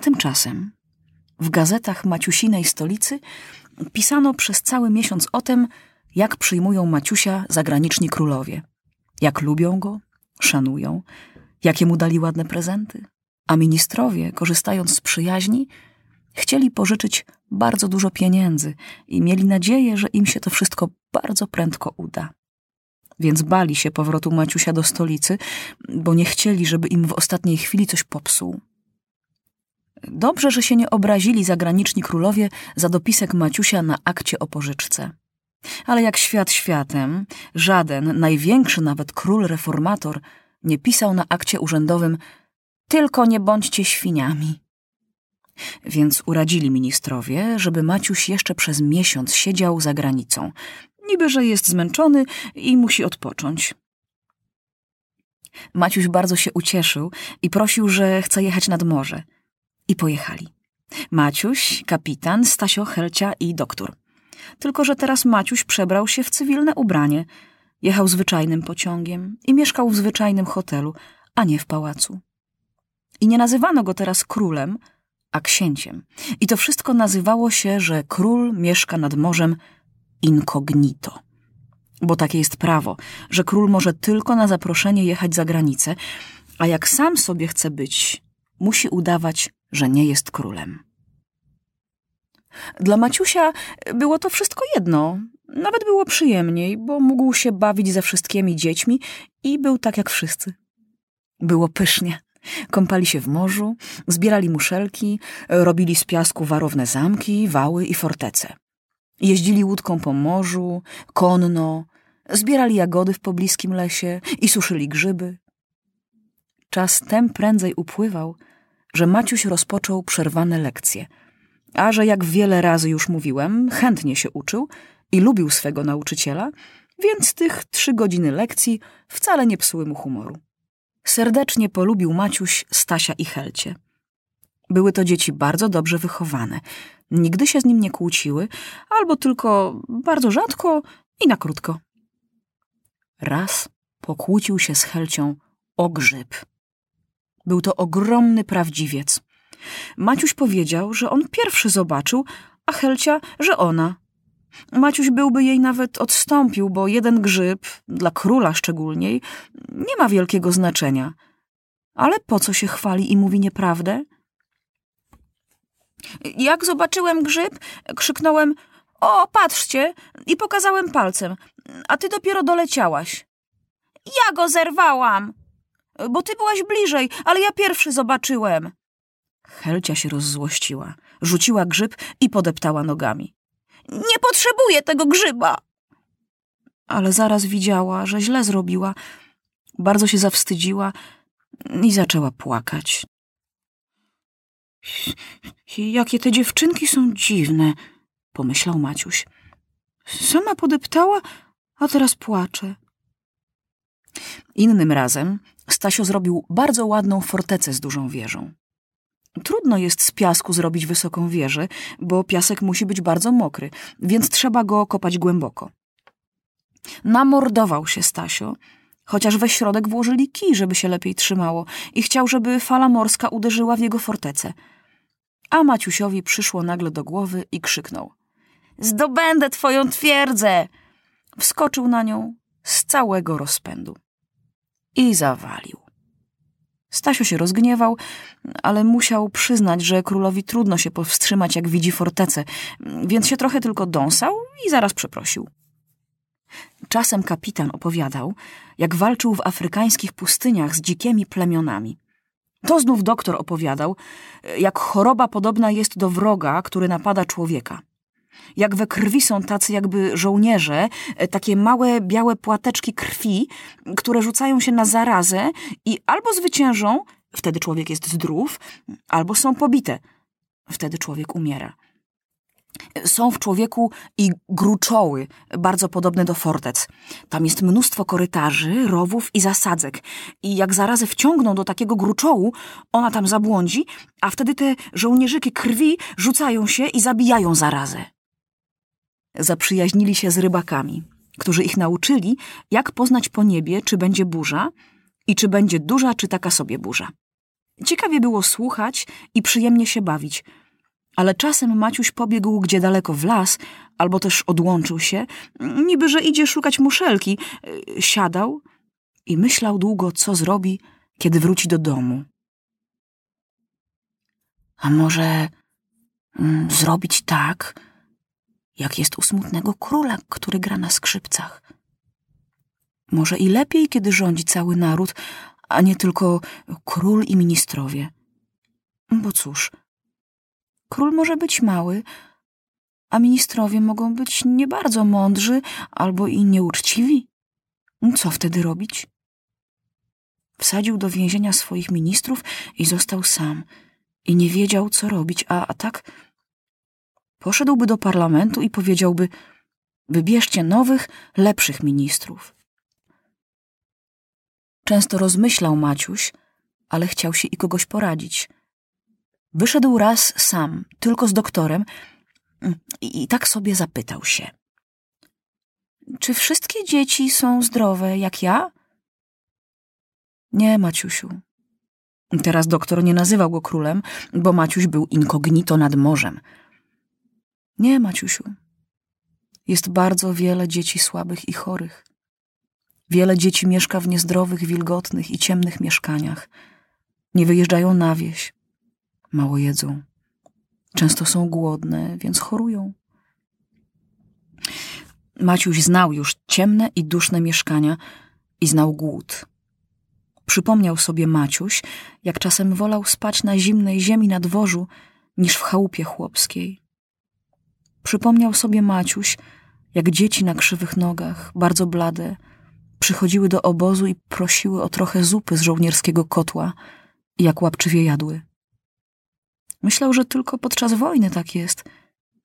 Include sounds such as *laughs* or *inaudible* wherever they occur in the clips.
A tymczasem w gazetach Maciusinej stolicy pisano przez cały miesiąc o tym, jak przyjmują Maciusia zagraniczni królowie. Jak lubią go, szanują, jakie mu dali ładne prezenty. A ministrowie, korzystając z przyjaźni, chcieli pożyczyć bardzo dużo pieniędzy i mieli nadzieję, że im się to wszystko bardzo prędko uda. Więc bali się powrotu Maciusia do stolicy, bo nie chcieli, żeby im w ostatniej chwili coś popsuł. Dobrze, że się nie obrazili zagraniczni królowie za dopisek Maciusia na akcie o pożyczce. Ale jak świat światem, żaden, największy nawet król reformator, nie pisał na akcie urzędowym tylko nie bądźcie świniami. Więc uradzili ministrowie, żeby Maciuś jeszcze przez miesiąc siedział za granicą. Niby, że jest zmęczony i musi odpocząć. Maciuś bardzo się ucieszył i prosił, że chce jechać nad morze. I pojechali. Maciuś, kapitan, Stasio, Helcia i doktor. Tylko, że teraz Maciuś przebrał się w cywilne ubranie. Jechał zwyczajnym pociągiem i mieszkał w zwyczajnym hotelu, a nie w pałacu. I nie nazywano go teraz królem, a księciem. I to wszystko nazywało się, że król mieszka nad morzem incognito. Bo takie jest prawo, że król może tylko na zaproszenie jechać za granicę, a jak sam sobie chce być, musi udawać, że nie jest królem. Dla Maciusia było to wszystko jedno. Nawet było przyjemniej, bo mógł się bawić ze wszystkimi dziećmi i był tak jak wszyscy. Było pysznie. Kąpali się w morzu, zbierali muszelki, robili z piasku warowne zamki, wały i fortece. Jeździli łódką po morzu, konno, zbierali jagody w pobliskim lesie i suszyli grzyby. Czas tem prędzej upływał, że Maciuś rozpoczął przerwane lekcje, a że jak wiele razy już mówiłem, chętnie się uczył i lubił swego nauczyciela, więc tych trzy godziny lekcji wcale nie psuły mu humoru. Serdecznie polubił Maciuś Stasia i Helcie. Były to dzieci bardzo dobrze wychowane. Nigdy się z nim nie kłóciły, albo tylko bardzo rzadko i na krótko. Raz pokłócił się z Helcią o grzyb. Był to ogromny prawdziwiec. Maciuś powiedział, że on pierwszy zobaczył, a Helcia, że ona. Maciuś byłby jej nawet odstąpił, bo jeden grzyb, dla króla szczególnie, nie ma wielkiego znaczenia. Ale po co się chwali i mówi nieprawdę? Jak zobaczyłem grzyb, krzyknąłem o, patrzcie, i pokazałem palcem, a ty dopiero doleciałaś. Ja go zerwałam, bo ty byłaś bliżej, ale ja pierwszy zobaczyłem. Helcia się rozzłościła, rzuciła grzyb i podeptała nogami. Nie potrzebuję tego grzyba! Ale zaraz widziała, że źle zrobiła. Bardzo się zawstydziła i zaczęła płakać. Jakie te dziewczynki są dziwne, pomyślał Maciuś. Sama podeptała, a teraz płacze. Innym razem Stasio zrobił bardzo ładną fortecę z dużą wieżą. Trudno jest z piasku zrobić wysoką wieżę, bo piasek musi być bardzo mokry, więc trzeba go kopać głęboko. Namordował się Stasio, chociaż we środek włożyli kij, żeby się lepiej trzymało i chciał, żeby fala morska uderzyła w jego fortecę. A Maciusiowi przyszło nagle do głowy i krzyknął. Zdobędę twoją twierdzę! Wskoczył na nią z całego rozpędu. I zawalił. Stasio się rozgniewał, ale musiał przyznać, że królowi trudno się powstrzymać, jak widzi fortecę, więc się trochę tylko dąsał i zaraz przeprosił. Czasem kapitan opowiadał, jak walczył w afrykańskich pustyniach z dzikimi plemionami. To znów doktor opowiadał, jak choroba podobna jest do wroga, który napada człowieka. Jak we krwi są tacy jakby żołnierze, takie małe białe płateczki krwi, które rzucają się na zarazę i albo zwyciężą, wtedy człowiek jest zdrów, albo są pobite, wtedy człowiek umiera. Są w człowieku i gruczoły, bardzo podobne do fortec. Tam jest mnóstwo korytarzy, rowów i zasadzek. I jak zarazę wciągną do takiego gruczołu, ona tam zabłądzi, a wtedy te żołnierzyki krwi rzucają się i zabijają zarazę. Zaprzyjaźnili się z rybakami, którzy ich nauczyli, jak poznać po niebie, czy będzie burza i czy będzie duża, czy taka sobie burza. Ciekawie było słuchać i przyjemnie się bawić. Ale czasem Maciuś pobiegł gdzie daleko w las, albo też odłączył się, niby że idzie szukać muszelki. Siadał i myślał długo, co zrobi, kiedy wróci do domu. A może mm, zrobić tak, jak jest u smutnego króla, który gra na skrzypcach? Może i lepiej, kiedy rządzi cały naród, a nie tylko król i ministrowie. Bo cóż, król może być mały, a ministrowie mogą być nie bardzo mądrzy albo i nieuczciwi. Co wtedy robić? Wsadził do więzienia swoich ministrów i został sam. I nie wiedział, co robić, a, a tak poszedłby do parlamentu i powiedziałby: Wybierzcie nowych, lepszych ministrów. Często rozmyślał Maciuś, ale chciał się i kogoś poradzić. Wyszedł raz sam, tylko z doktorem, i, i tak sobie zapytał się: Czy wszystkie dzieci są zdrowe jak ja? Nie, Maciusiu. Teraz doktor nie nazywał go królem, bo Maciuś był inkognito nad morzem. Nie, Maciusiu. Jest bardzo wiele dzieci słabych i chorych. Wiele dzieci mieszka w niezdrowych, wilgotnych i ciemnych mieszkaniach. Nie wyjeżdżają na wieś. Mało jedzą. Często są głodne, więc chorują. Maciuś znał już ciemne i duszne mieszkania i znał głód. Przypomniał sobie Maciuś, jak czasem wolał spać na zimnej ziemi na dworzu, niż w chałupie chłopskiej. Przypomniał sobie Maciuś, jak dzieci na krzywych nogach, bardzo blade, przychodziły do obozu i prosiły o trochę zupy z żołnierskiego kotła jak łapczywie jadły. Myślał, że tylko podczas wojny tak jest,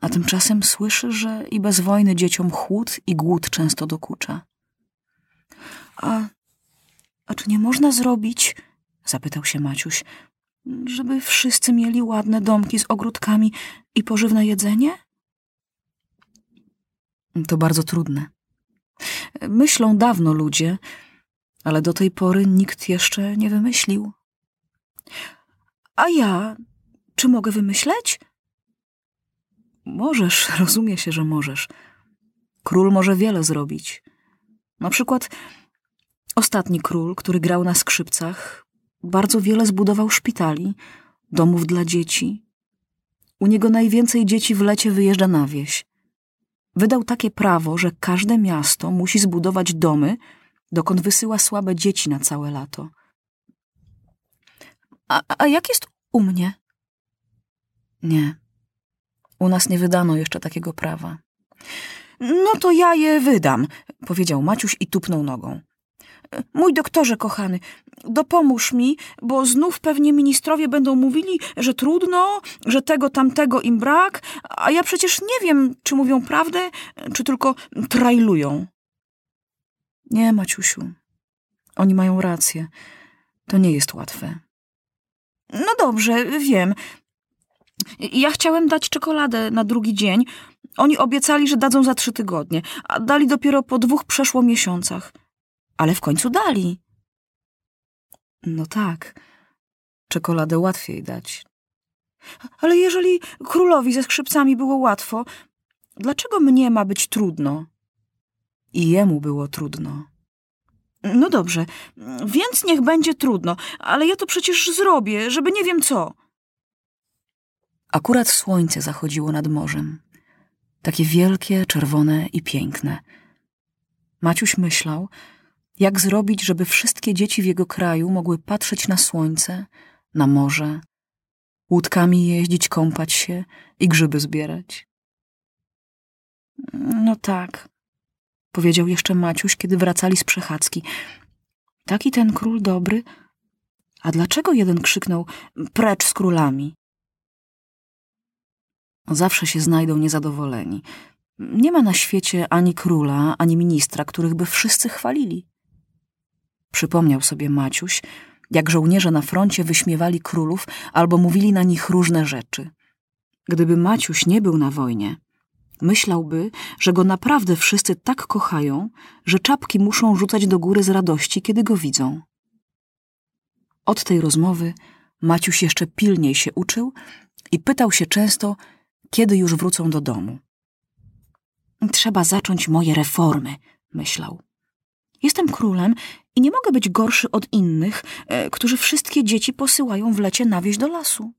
a tymczasem słyszy, że i bez wojny dzieciom chłód i głód często dokucza. A, a czy nie można zrobić, zapytał się Maciuś, żeby wszyscy mieli ładne domki z ogródkami i pożywne jedzenie? To bardzo trudne. Myślą dawno ludzie, ale do tej pory nikt jeszcze nie wymyślił. A ja, czy mogę wymyśleć? Możesz, *laughs* rozumie się, że możesz. Król może wiele zrobić. Na przykład ostatni król, który grał na skrzypcach, bardzo wiele zbudował szpitali, domów dla dzieci. U niego najwięcej dzieci w lecie wyjeżdża na wieś. Wydał takie prawo, że każde miasto musi zbudować domy, dokąd wysyła słabe dzieci na całe lato. A, a jak jest u mnie? Nie. U nas nie wydano jeszcze takiego prawa. No to ja je wydam, powiedział Maciuś i tupnął nogą. Mój doktorze kochany, dopomóż mi, bo znów pewnie ministrowie będą mówili, że trudno, że tego tamtego im brak, a ja przecież nie wiem, czy mówią prawdę, czy tylko trajlują. Nie, Maciusiu, oni mają rację. To nie jest łatwe. No dobrze, wiem. Ja chciałem dać czekoladę na drugi dzień. Oni obiecali, że dadzą za trzy tygodnie, a dali dopiero po dwóch przeszło miesiącach ale w końcu dali. No tak, czekoladę łatwiej dać. Ale jeżeli królowi ze skrzypcami było łatwo, dlaczego mnie ma być trudno? I jemu było trudno. No dobrze, więc niech będzie trudno, ale ja to przecież zrobię, żeby nie wiem co. Akurat słońce zachodziło nad morzem. Takie wielkie, czerwone i piękne. Maciuś myślał, jak zrobić, żeby wszystkie dzieci w jego kraju mogły patrzeć na słońce, na morze, łódkami jeździć, kąpać się i grzyby zbierać? No tak, powiedział jeszcze Maciuś, kiedy wracali z przechadzki. Taki ten król dobry. A dlaczego jeden krzyknął precz z królami? Zawsze się znajdą niezadowoleni. Nie ma na świecie ani króla, ani ministra, których by wszyscy chwalili. Przypomniał sobie Maciuś, jak żołnierze na froncie wyśmiewali królów albo mówili na nich różne rzeczy. Gdyby Maciuś nie był na wojnie, myślałby, że go naprawdę wszyscy tak kochają, że czapki muszą rzucać do góry z radości, kiedy go widzą. Od tej rozmowy Maciuś jeszcze pilniej się uczył i pytał się często, kiedy już wrócą do domu. Trzeba zacząć moje reformy, myślał. Jestem królem i nie mogę być gorszy od innych, e, którzy wszystkie dzieci posyłają w lecie na wieś do lasu.